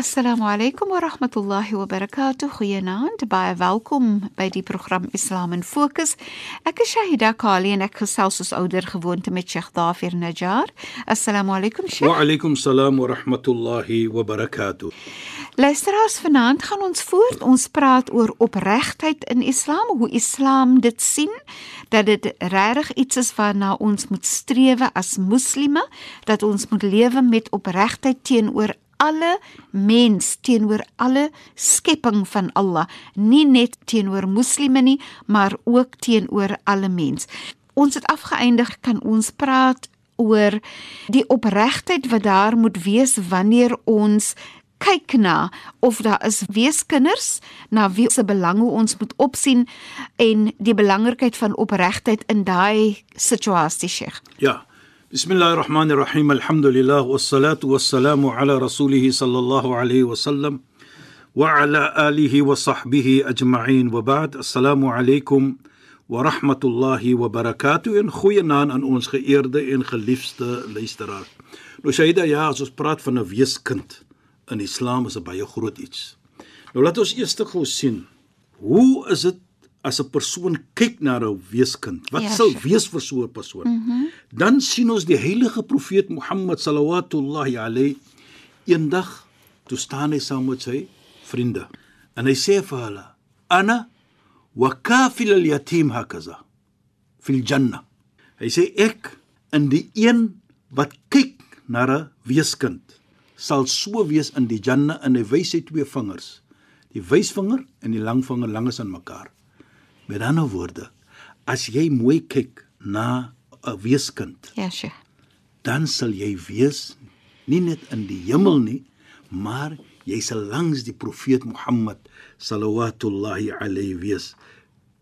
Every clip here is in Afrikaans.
Assalamu alaykum wa rahmatullahi wa barakatuh. Goeienaand. Baie welkom by die program Islam in Fokus. Ek is Shahida Kali en ek gesels soos ouer gewoonte met Sheikh Dafir Najjar. Assalamu alaykum Sheikh. Wa alaykum salaam wa rahmatullahi wa barakatuh. Luisteraars, vanaand gaan ons voort. Ons praat oor opregtheid in Islam, hoe Islam dit sien, dat dit regtig iets is waarna ons moet streef as moslime, dat ons moet lewe met opregtheid teenoor alle mens teenoor alle skepping van Allah, nie net teenoor moslime nie, maar ook teenoor alle mens. Ons het afgeëindig kan ons praat oor die opregtheid wat daar moet wees wanneer ons kyk na of daar is weeskinders na wie se belange ons moet opsien en die belangrikheid van opregtheid in daai situasie Sheikh. Ja. Bismillahirrahmanirrahim. Elhamdülillah ve salatu ve selamu ala Resulihi sallallahu aleyhi ve sellem ve ala alihi ve sahbihi ecma'in ve ba'd. Esselamu aleykum wa rahmatullahi wa barakatuh. En goeie naam aan ons geëerde en geliefde luisteraar. Nou Shaida, ja, as ons praat van 'n weeskind in Islam is 'n baie groot iets. Nou laat ons eers gou sien hoe is dit as 'n persoon kyk na 'n weeskind? Wat Ja, sal wees vir so 'n persoon? Mm -hmm. Dan sien ons die heilige profeet Mohammed sallallahu alayhi eendag toe staan hy saam met sy vriende en hy sê vir hulle: "Ana wa kafil al-yatim hakaza fil janna." Hy sê ek in die een wat kyk na 'n weeskind sal so wees in die janna en hy wys sy twee vingers. Die wysvinger en die langvinger langs aan mekaar. Met ander woorde, as jy mooi kyk na 'n weeskind, Ja, Sheikh. dan sal jy wees nie net in die hemel nie, maar jy sal langs die profeet Mohammed sallallahu alayhi wees.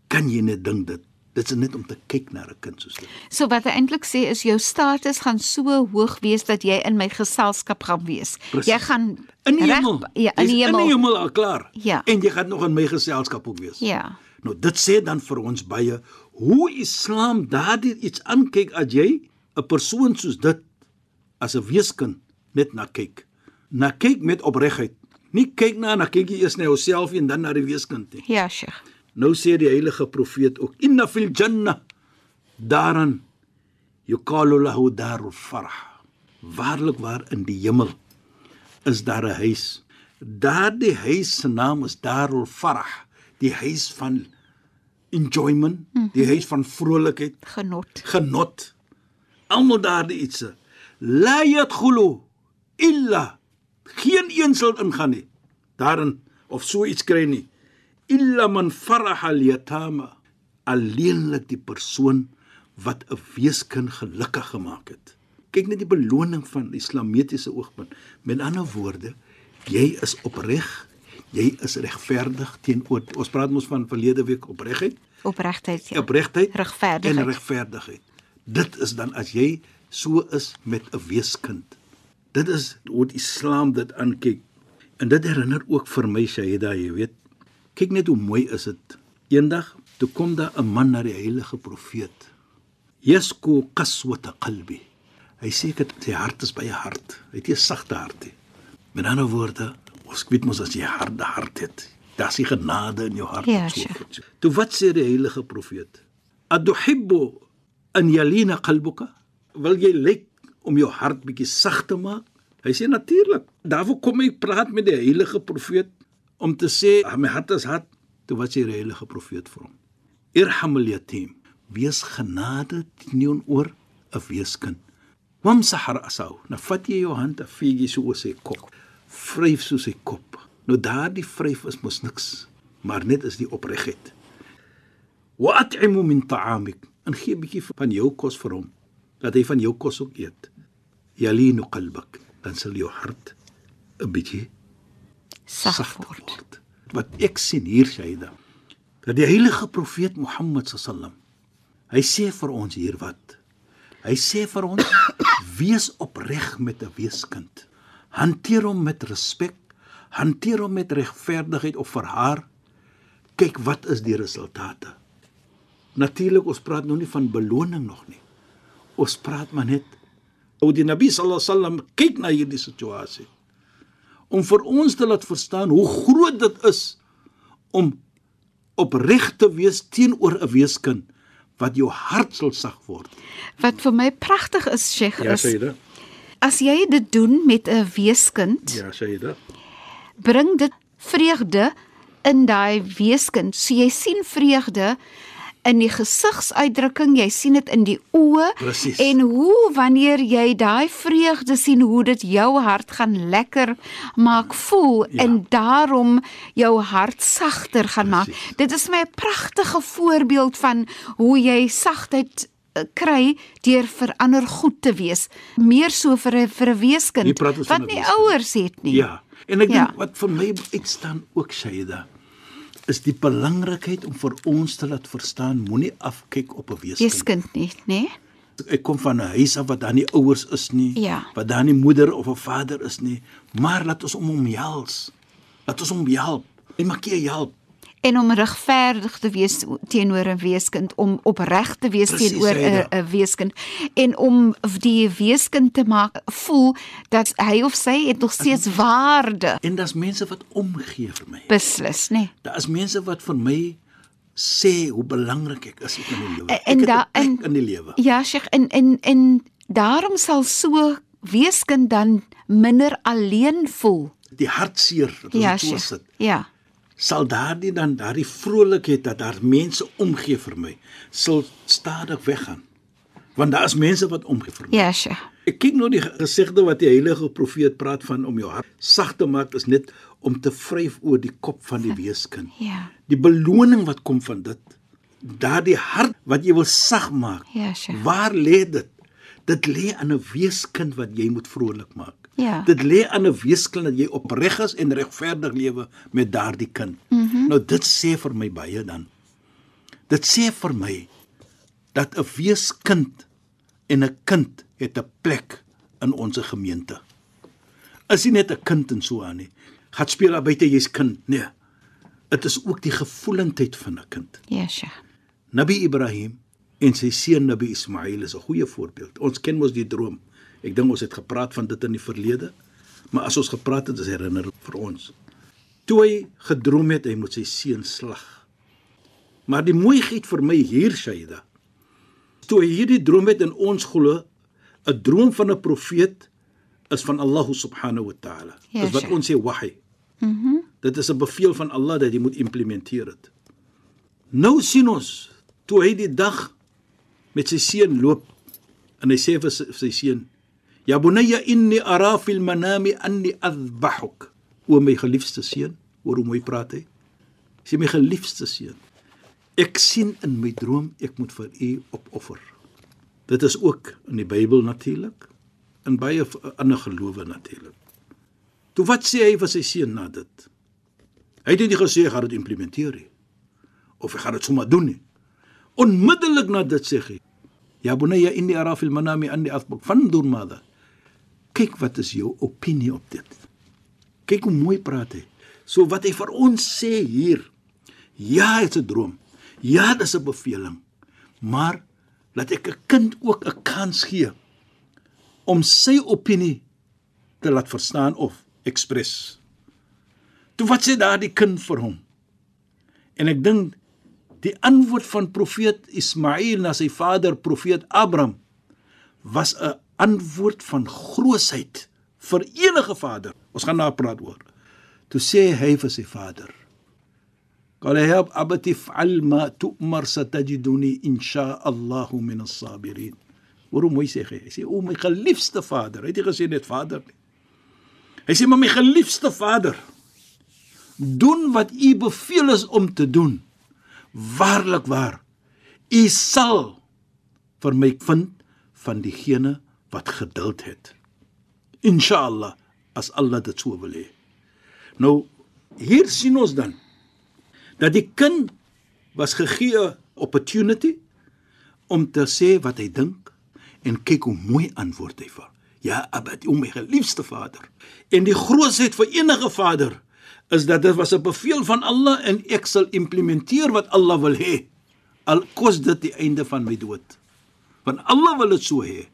Kan jy net dink dit? Dit is net om te kyk na 'n kind soos dit. So wat hy eintlik sê is jou status gaan so hoog wees dat jy in my geselskap gaan wees. Presies. Jy gaan In die hemel. Ja, in die In die hemel. hemel al klaar. Ja. En jy gaan nog in my geselskap ook wees. Ja. Nou dit sê dan vir ons baie hoe Islam daardie iets aankyk as jy 'n persoon soos dit as 'n weeskind net na kyk. Na kyk met opregtheid. Nie kyk na na kyk jy eers na jouself en dan na die weeskind nie. Ja, Sheikh. Nou sê die heilige profeet ook inna fil janna daaran yuqalu lahu darul farah. Waarlik waar in die hemel is daar 'n huis. Daardie huis se naam is Darul Farah, die huis van enjoyment, die huis van vrolikheid, Genot. genot. Almal daardie ietsie. La yadkhulu illa geen een sal ingaan nie. Daarin of so iets kry nie. Illa man faraha al-yatama. Alleenlik die persoon wat 'n weeskind gelukkig gemaak het. Kyk net die beloning van islamitiese oogpunt. Met ander woorde, jy is opreg, jy is regverdig teenoor ons praat mos van verlede week opregheid Opregtheid. Ja. opregtheid Regverdigheid. en regverdigheid. Dit is dan as jy so is met 'n weeskind. Dit is hoe die Islam dit aankyk. En dit herinner ook vir my Shaida, jy weet. Kyk net hoe mooi is dit. Eendag toe kom daar 'n man na die heilige profeet. Yasku qaswata qalbi. Hy sê dit sy hart is baie hard. Hy het 'n sagte hart. He. Met ander woorde, ons weet mos as jy harde hart het, daar's nie genade in jou hart Ja, so Sheikh. voort. Toe wat sê die heilige profeet? Aduhibbu an yalina qalbuka? Wil jy lyk om jou hart bietjie sag te maak? Hy sê natuurlik. Daarvoor kom ek praat met die heilige profeet om te sê "Ah, my hart is hard. Toe wat sê die heilige profeet vir hom? Irhamul yatim. Wees genade teenoor 'n weeskind. Wamsah ra'sahu. Nou vat jy jou hand en vee jy so oor sy kop. Vryf so sy kop. Nou daardie vryf is mos niks. maar net is die opregheid. Wa at'imu min ta'amik. En gee 'n bietjie van jou kos vir hom dat hy van jou kos ook eet. Yalinu qalbak. Dan sal jou hart 'n bietjie Sag word. word. Wat ek sien hier Shaida, dat die heilige profeet Mohammed sallam hy sê vir ons hier wat? Hy sê vir ons wees opreg met 'n weeskind. Hanteer hom met respek, hanteer hom met regverdigheid of vir haar. Kyk wat is die resultate. Natuurlik ons praat nou nie van beloning nog nie. Ons praat maar net ou die Nabi sallallahu alaihi wasallam kyk na hierdie situasie om vir ons te laat verstaan hoe groot dit is om opreg te wees teenoor 'n weeskind wat jou hart sal sag word. Wat vir my pragtig is, Sheikh, Ja, is. As jy dit doen met 'n weeskind, Ja, Sayyida. bring dit vreugde in daai weeskind. So jy sien vreugde in die gesigsuitdrukking, jy sien dit in die oë en hoe wanneer jy daai vreugde sien hoe dit jou hart gaan lekker maak voel Ja. en daarom jou hart sagter gaan maak. Presies. Dit is my 'n pragtige voorbeeld van hoe jy sagtheid kry deur vir ander goed te wees, meer so vir 'n vir 'n weeskind wat nie ouers het nie. Ja. En ek Ja. dink wat vir my uitstaan ook Shaida is die belangrikheid om vir ons te laat verstaan moenie afkyk op 'n weeskind. Weeskind nie, nê? Ek kom van 'n huis af wat daar nie ouers is nie, Ja. wat daar nie moeder of 'n vader is nie, maar laat ons om hom help. Laat ons hom help. Hy maak jy help. En om regverdig te wees teenoor 'n weeskind, om opreg te wees Presies, teenoor 'n weeskind en om die weeskind te maak voel dat hy of sy het nog steeds waarde. En daar's mense wat omgee vir my. Beslis, nê? Daar is mense wat vir my sê hoe belangrik ek is in die lewe. En Ek het 'n da- plek en- in die lewe. Ja, Sheikh, en en en daarom sal so weeskind dan minder alleen voel. Die hartseer wat Ja, ons ja, Sheikh. sit. Ja. Sal daardie dan daardie vrolikheid dat daar mense omgee vir my, sal stadig weggaan. Want daar is mense wat omgee vir my. Ja, Sheikh. Ek kyk nou die gesegde wat die heilige profeet praat van om jou hart sag te maak is net om te vryf oor die kop van die weeskind. Ja. Die beloning wat kom van dit, daardie hart wat jy wil sag maak. Ja, Sheikh. Waar lê dit? Dit lê aan 'n weeskind wat jy moet vrolik maak. Ja. Dit lê aan 'n weeskind dat jy opreg is en regverdig lewe met daardie kind. Mm -hmm. Nou dit sê vir my baie dan. Dit sê vir my dat 'n weeskind en 'n kind het 'n plek in ons gemeente. Is nie net 'n kind en so aan nie. Gaan speel daar buite jy's kind. Nee. Dit is ook die gevoelendheid van 'n kind. Ja, Sheikh. Nabi Ibrahim en sy seun Nabi Ismail is 'n goeie voorbeeld. Ons ken mos die droom. Ek dink ons het gepraat van dit in die verlede, maar as ons gepraat het, is herinnering vir ons. Toe hy gedroom het hy moet sy seun slag. Maar die mooiheid vir my hier Shaida. Toe hy hierdie droom het in ons glo, 'n droom van 'n profeet is van Allah subhanahu wa ta'ala. Ja, Dis wat Sheikh. ons sê wahy. Mhm. Mm dit is 'n bevel van Allah dat jy moet implementeer dit. Nou sien ons toe hy die dag met sy seun loop en hy sê vir sy, vir sy seun: "Ya bunayya inni ara fil manami anni adhbahuk." O my geliefde seun, hoor hoe mooi praat hy. Sê my geliefde seun, ek sien in my droom ek moet vir u opoffer. Dit is ook in die Bybel natuurlik, in baie v- ander gelowe natuurlik. Toe wat sê hy vir sy seun na dit? Hy het nie gesê hy gaan dit implementeer nie of hy gaan dit sommer doen nie. Onmiddellik na dit sê hy: "Ya bunayya inni ara fil manami anni athbuk fandur madha." Kyk wat is jou opinie op dit. Kyk hoe mooi praat hy. So wat hy vir ons sê hier. Ja, dit's 'n droom. Ja, dis 'n beveling. Maar laat ek 'n kind ook 'n kans gee om sy opinie te laat verstaan of ekspres. Toe wat sê daardie kind vir hom? En ek dink die antwoord van profeet Ismail na sy vader profeet Abraham was 'n antwoord van grootheid vir enige vader. Ons gaan nou praat oor. Toe sê hy vir sy vader: "Qal ya abati fa'al ma tu'mar satajiduni insha Allah min as-sabirin." Waarom mooi sê hy? Hy sê: "O my geliefde vader." Hy het nie gesê net vader nie. Hy sê: "Maar my geliefde vader, doen wat u beveel is om te doen. Waarlik waar, u sal vir my vind van diegene wat geduld het. Inshallah, as Allah dit sou wil hê. Nou hier sien ons dan dat die kind was gegee opportunity om te sê wat hy dink en kyk hoe mooi antwoord hy vir. Ja, abad, o my geliefde vader. En die grootsheid vir enige vader is dat dit was 'n bevel van Allah en ek sal implementeer wat Allah wil hê. Al kos dit die einde van my dood. Want Allah wil dit so hê.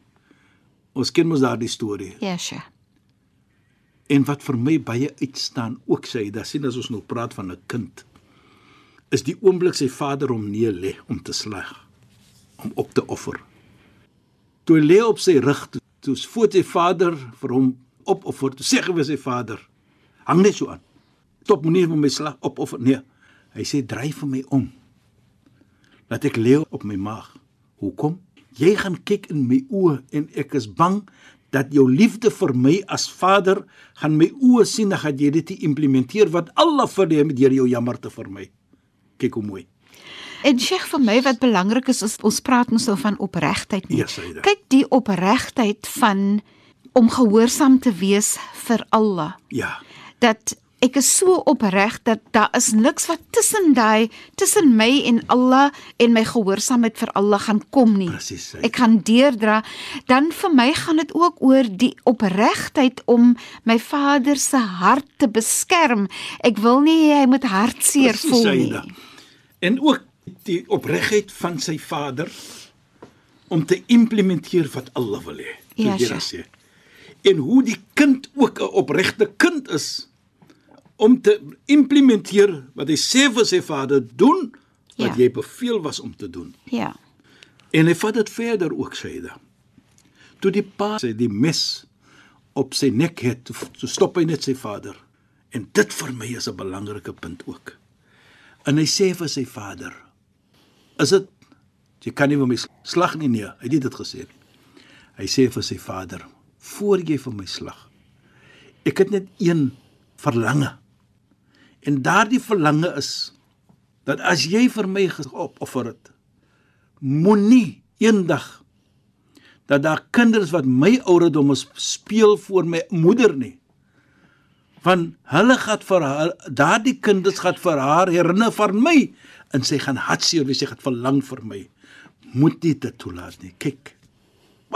Ons ken mos daardie storie. Ja, sure. En wat vir my baie uitstaan, ook sê hy, dat sien as ons nou praat van 'n kind, is die oomblik sy vader hom neer lê om te slag, om op te offer. Toe hy lê op sy rug, toe, toe voet sy vader vir hom opoffer, toe sê hy vir sy vader: "Hang net so aan. Stop moenie vir my slag opoffer nie." Hy sê: "Dryf vir my om. Laat ek lê op my maag. Hoekom? Jy gaan kyk in my oë en ek is bang dat jou liefde vir my as vader gaan my oë sien dat jy dit implementeer wat Allah vir jou deur jou jammer te vir my. Kyk hoe mooi. En Sheikh vir my wat belangrik is, is ons praat ons nou van opregtheid nie. Ja, Saida. Kyk die opregtheid van om gehoorsaam te wees vir Allah. Ja. Dat ek is so opreg dat daar is niks wat tussen daai tussen my en Allah en my gehoorsaamheid vir Allah gaan kom nie. Presies, Saida. Ek gaan deurdra. Dan vir my gaan dit ook oor die opregtheid om my vader se hart te beskerm. Ek wil nie hy moet hartseer Presies, voel nie. Saida. En ook die opregtheid van sy vader om te implementeer wat Allah wil hê. Ja, sê. En hoe die kind ook 'n opregte kind is om te implementeer wat hy sê vir sy vader doen wat Ja. jy beveel was om te doen. Ja. En hy vat dit verder ook Saida. Toe die pa sy die mes op sy nek het, toe stop hy net sy vader. En dit vir my is 'n belangrike punt ook. En hy sê vir sy vader: "Is dit jy kan nie vir my slag nie nee." Hy het nie dit gesê nie. Hy sê vir sy vader: "Voor jy vir my slag, ek het net een verlange. En daardie verlange is dat as jy vir my opoffer het, moenie eendag dat daar kinders wat my ouderdom is speel voor my moeder nie. Want hulle gaan vir daardie kinders gaan vir haar herinner van my en sy gaan hartseer wees, sy gaan verlang vir my. Moet nie dit toelaat nie. Kyk.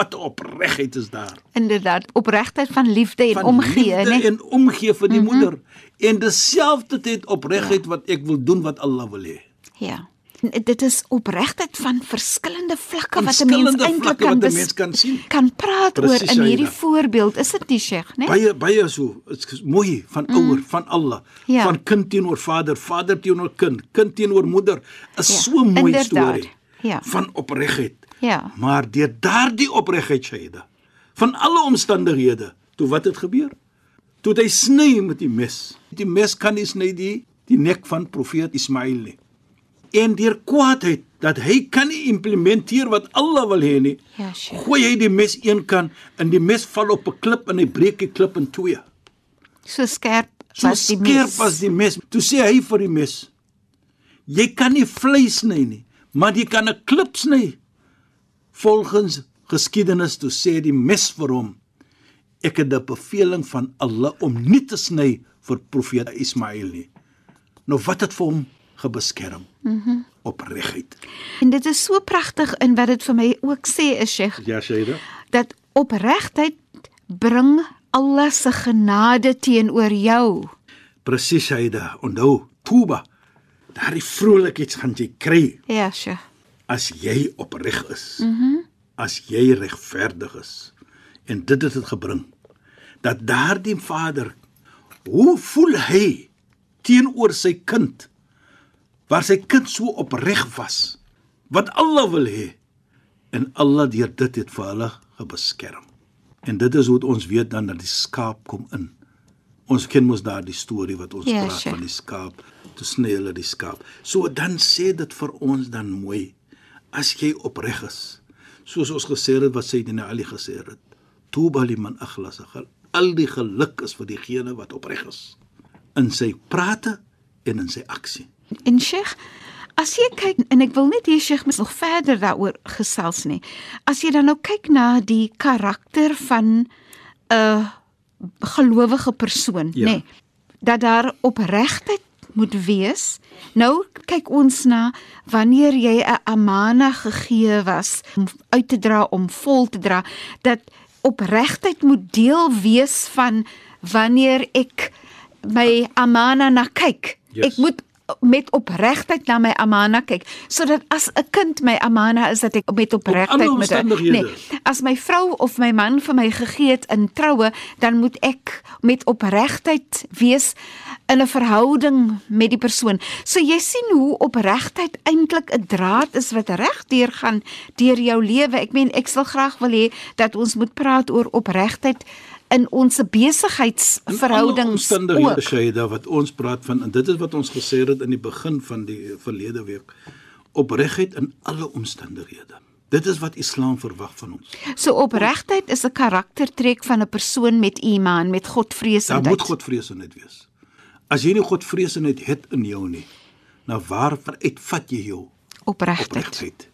Wat opregtheid is daar. Inderdaad, opregtheid van liefde en Van omgee, liefde né? En omgee vir die mm -hmm. moeder. En dieselfde tyd opregtheid ja. wat ek wil doen wat Allah wil hê. Ja. En Dit is opregtheid van verskillende vlakke wat 'n mens eintlik kan wat 'n mens kan sien. kan praat Presies, oor in hierdie Aida. voorbeeld. Is dit nie, Sheikh, né? Baie baie so, dit is mooi van ouer, van Allah, Ja. van kind teenoor vader, vader teenoor kind, kind teenoor moeder. Is Ja, so mooi storie. Ja. Van opregtheid. Ja. Maar deur daardie opregtheid Shaida, van alle omstandighede, toe wat het gebeur? Toe hy sny met die mes. Die mes kan nie sny die die nek van profeet Ismail nie. En deur kwaadheid dat hy kan nie implementeer wat Allah wil hê nie. Ja, Sheikh. Gooi hy die mes een kant en die mes val op 'n klip en hy breek die klip in twee. So skerp So was die skerp mes. was die mes. Toe sê hy vir die mes: "Jy kan nie vleis sny nie, maar jy kan 'n klip sny." Volgens geskiedenis toe sê die mes vir hom: "Ek het 'n beveling van Allah om nie te sny vir profeet Ismail nie." Nou wat het vir hom gebeskerm? Mhm. Mm Opregtheid. En dit is so pragtig in wat dit vir my ook sê, is Sheikh, Ja, Shaida. dat opregtheid bring Allah se genade teenoor jou. Presies, Shaida. Onthou, Tuba. Daardie vrolikheid gaan jy kry. Ja, Sheikh. As jy opreg is. Mhm. Mm as jy regverdig is. En dit het dit gebring dat daardie vader hoe voel hy teenoor sy kind waar sy kind so opreg was wat Allah wil hê en Allah deur dit het vir hulle gebeskerm. En dit is hoe ons weet dan dat die skaap kom in. Ons ken mos daardie storie wat ons Ja, praat sure. van die skaap. Toe sny hulle die skaap. So dan sê dit vir ons dan mooi as jy opreg is. Soos ons gesê het wat Sayyidina Ali gesê het. Tuba liman akhlasa. Al die geluk is vir diegene wat opreg is. in sy prate en in sy aksie. En Sheikh, as jy kyk en ek wil net hê Sheikh moet nog verder daaroor gesels nie. As jy dan nou kyk na die karakter van 'n gelowige persoon, Ja. nê, nee, dat daar opregtheid moet wees. Nou kyk ons na wanneer jy 'n amana gegee was om uit te dra om vol te dra dat opregtheid moet deel wees van wanneer ek my amana na kyk. Yes. Ek moet met opregtheid na my amana kyk sodat as 'n kind my amana is dat ek met opregtheid moet omstandighede. as my vrou of my man vir my gegee het in troue dan moet ek met opregtheid wees in 'n verhouding met die persoon. So jy sien hoe opregtheid eintlik 'n draad is wat regdeur gaan deur jou lewe. Ek meen ek sal graag wil hê dat ons moet praat oor opregtheid in ons besigheidsverhoudings ook. Shaida wat ons praat van en dit is wat ons gesê het in die begin van die verlede week. Opregtheid in alle omstandighede. Dit is wat Islam verwag van ons. So opregtheid is 'n karaktertrek van 'n persoon met iman, met Daar Godvreesendheid. moet Godvreesenheid wees. As jy nie Godvreesenheid het in jou nie, nou waar uitvat jy jou opregtheid?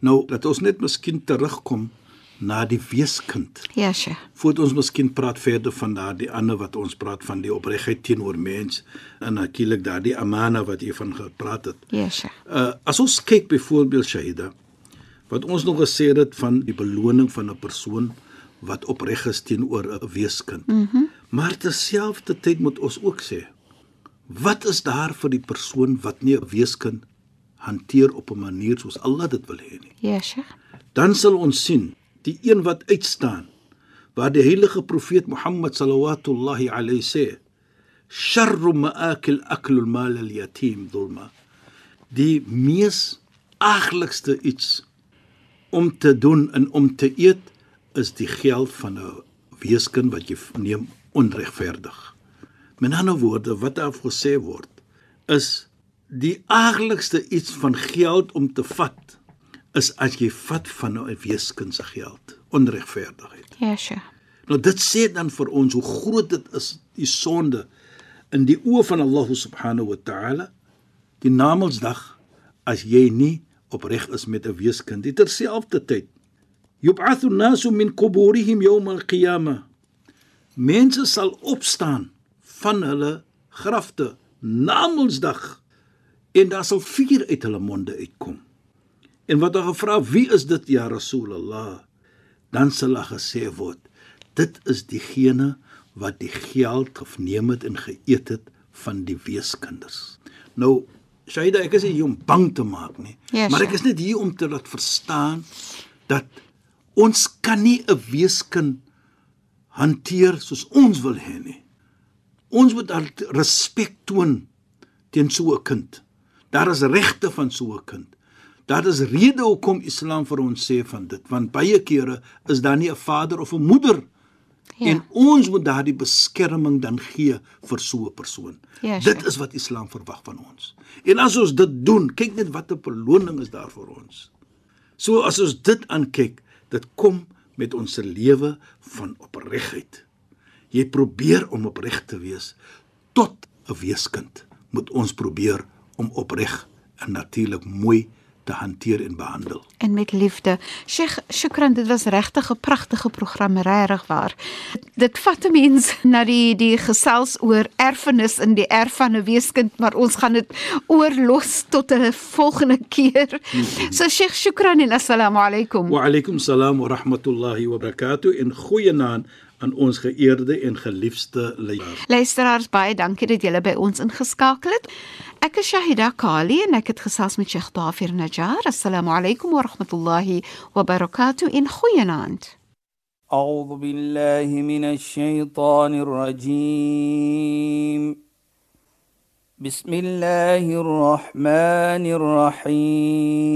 Nou, dat ons net miskien terugkom na die weeskind. Ja, Sheikh. Voordat ons miskien praat verder van daardie ander wat ons praat van die opregtheid teenoor mens en natuurlik daardie amana wat jy van gepraat het. Ja, Sheikh. Uh as ons kyk byvoorbeeld Shahida wat ons nog gesê het van die beloning van 'n persoon wat opreg is teenoor 'n weeskind. Mm -hmm. Maar terselfdertyd moet ons ook sê wat is daar vir die persoon wat nie 'n weeskind hanteer op 'n manier soos Allah dit wil hê nie. Ja, Sheikh. Dan sal ons sien die een wat uitstaan waar die heilige profeet Mohammed sallallahu alayhi sê sharru ma'akil aklul mal al yatim dhulma die mees aaglikste iets om te doen en om te eet is die geld van 'n weeskind wat jy neem onregverdig. Met ander woorde wat daar gesê word is die aaglikste iets van geld om te vat is as jy vat van 'n weeskind se geld, onregverdigheid. Ja, Sheikh. Nou dit sê dan vir ons hoe groot dit is die sonde in die oë van Allah subhanahu wa ta'ala die Namedsdag as jy nie opreg is met 'n weeskind. Dit terselfdertyd yub'athu an-nasu min quburihim yawm al-qiyamah. Mense sal opstaan van hulle grafte Namedsdag en daar sal vuur uit hulle monde uitkom. En wat hulle gevra, wie is dit ja Rasulullah? Dan sal hulle gesê word, dit is diegene wat die geld geneem het en geëet het van die weeskinders. Nou, Shaida, ek is nie hier om bang te maak nie, Ja, maar ek is net hier om te laat verstaan dat ons kan nie 'n weeskind hanteer soos ons wil hê nie. Ons moet respek toon teen so 'n kind. Daar is regte van so 'n kind. Daar is rede hoekom Islam vir ons sê van dit, want baie kere is daar nie 'n vader of 'n moeder Ja. en ons moet daardie beskerming dan gee vir so 'n persoon. Ja, dit is wat Islam verwag van ons. En as ons dit doen, kyk net watter beloning is daar vir ons. So as ons dit aankyk, dit kom met ons se lewe van opregtheid. Jy probeer om opreg te wees tot 'n weeskind. Moet ons probeer om opreg en natuurlik mooi te hanteer en behandel. en met liefde. Sheikh Shukran, dit was regtig 'n pragtige program, regtig waar. Dit vat 'n mens na die die gesels oor erfenis in die erf van 'n weeskind, maar ons gaan dit oorlos tot 'n volgende keer. So Sheikh Shukran en assalamu alaykum. Wa alaykum salaam wa rahmatullahi wa barakatuh en goeienaand aan ons geëerde en geliefde luisteraars. Luisteraars, baie dankie dat julle by ons ingeskakel het. Ek is Shahida Kali en ek het gesels met Sheikh Dafir Najjar. Assalamu alaykum wa rahmatullahi wa barakatuh in goeienaand. أعوذ بالله من الشيطان الرجيم بسم الله الرحمن الرحيم